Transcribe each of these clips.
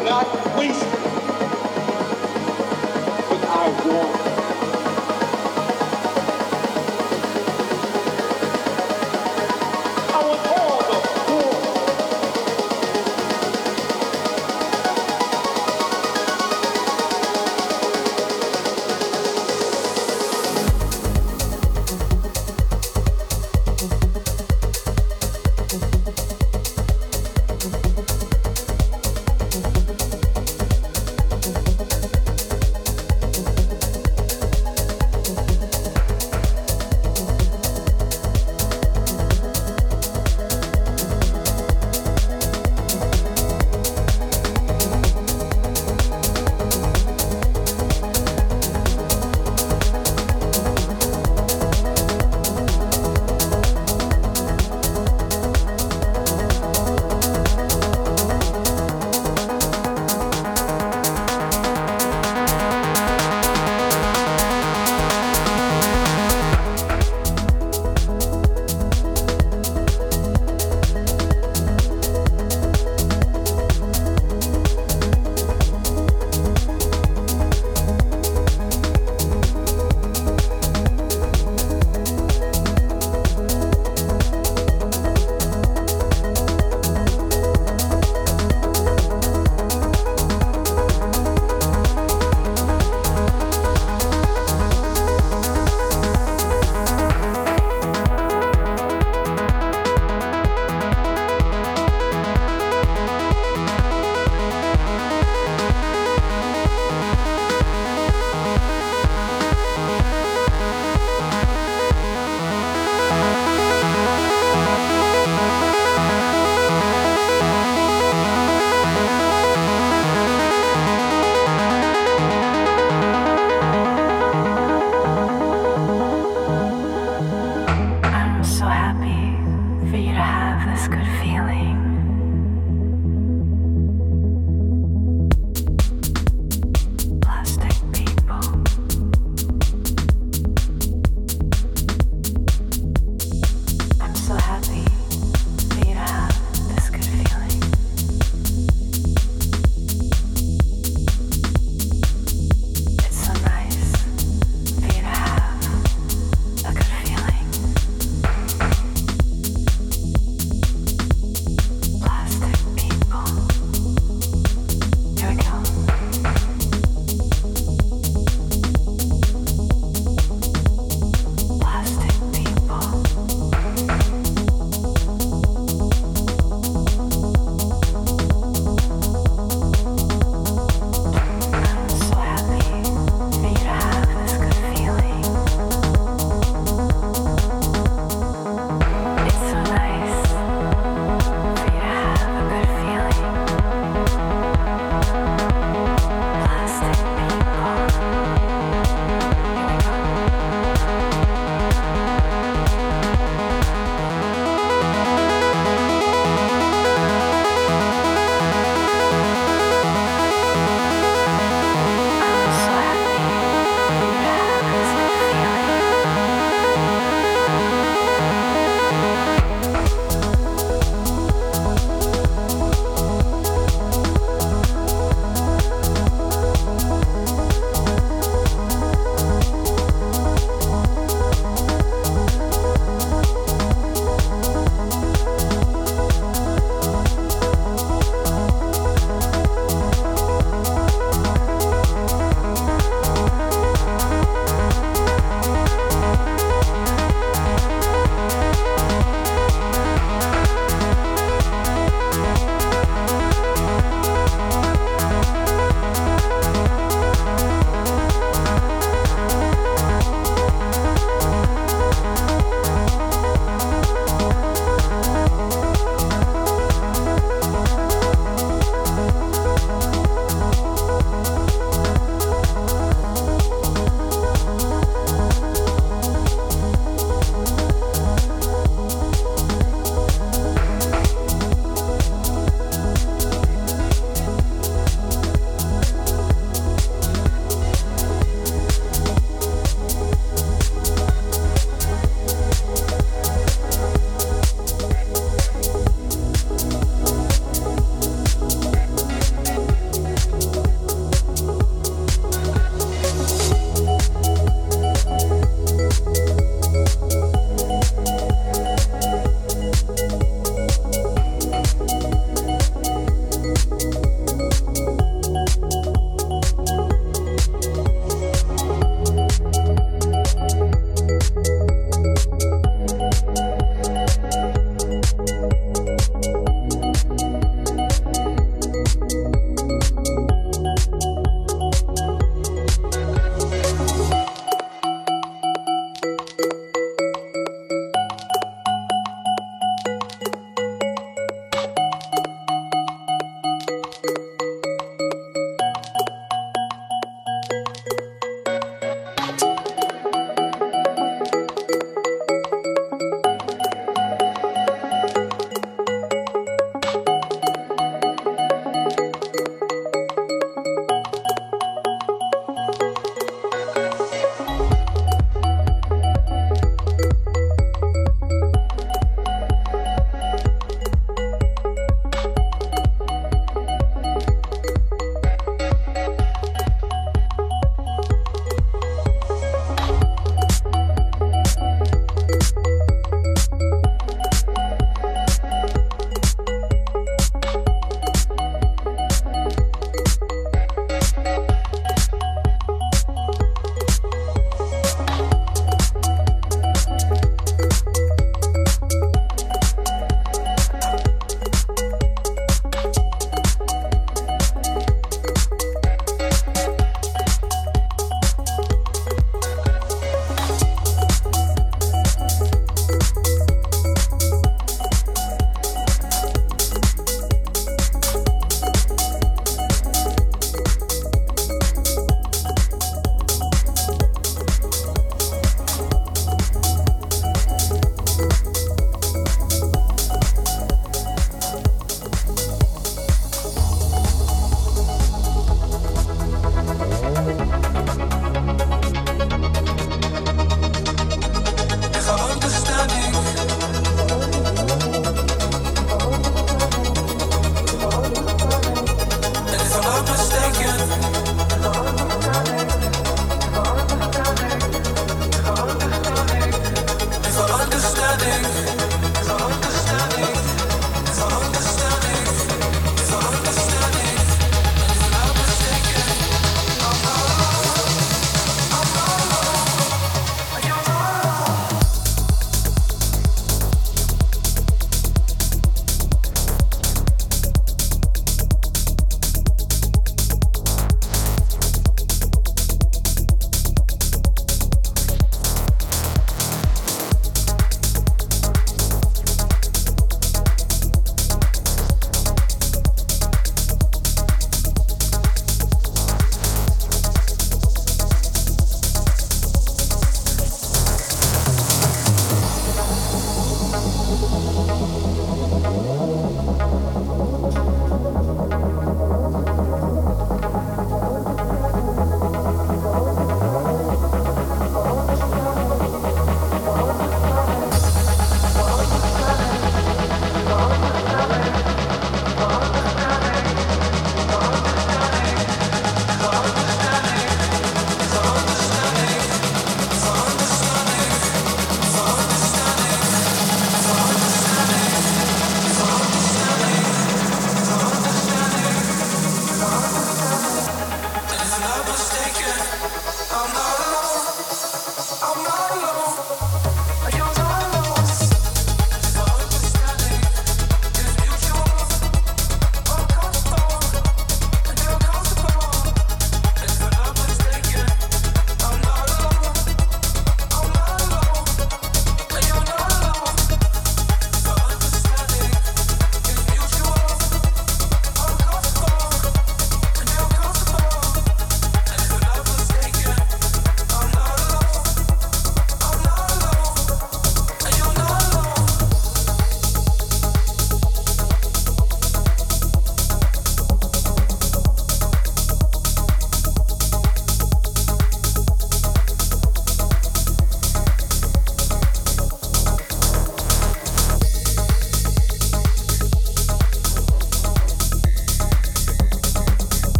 black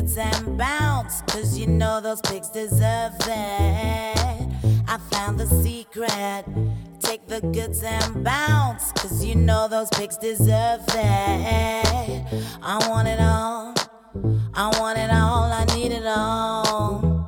Goods and bounce, cause you know those pigs deserve it. I found the secret. Take the goods and bounce, cause you know those pigs deserve it. I want it all. I want it all. I need it all.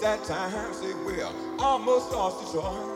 That time, say, well, almost lost Detroit.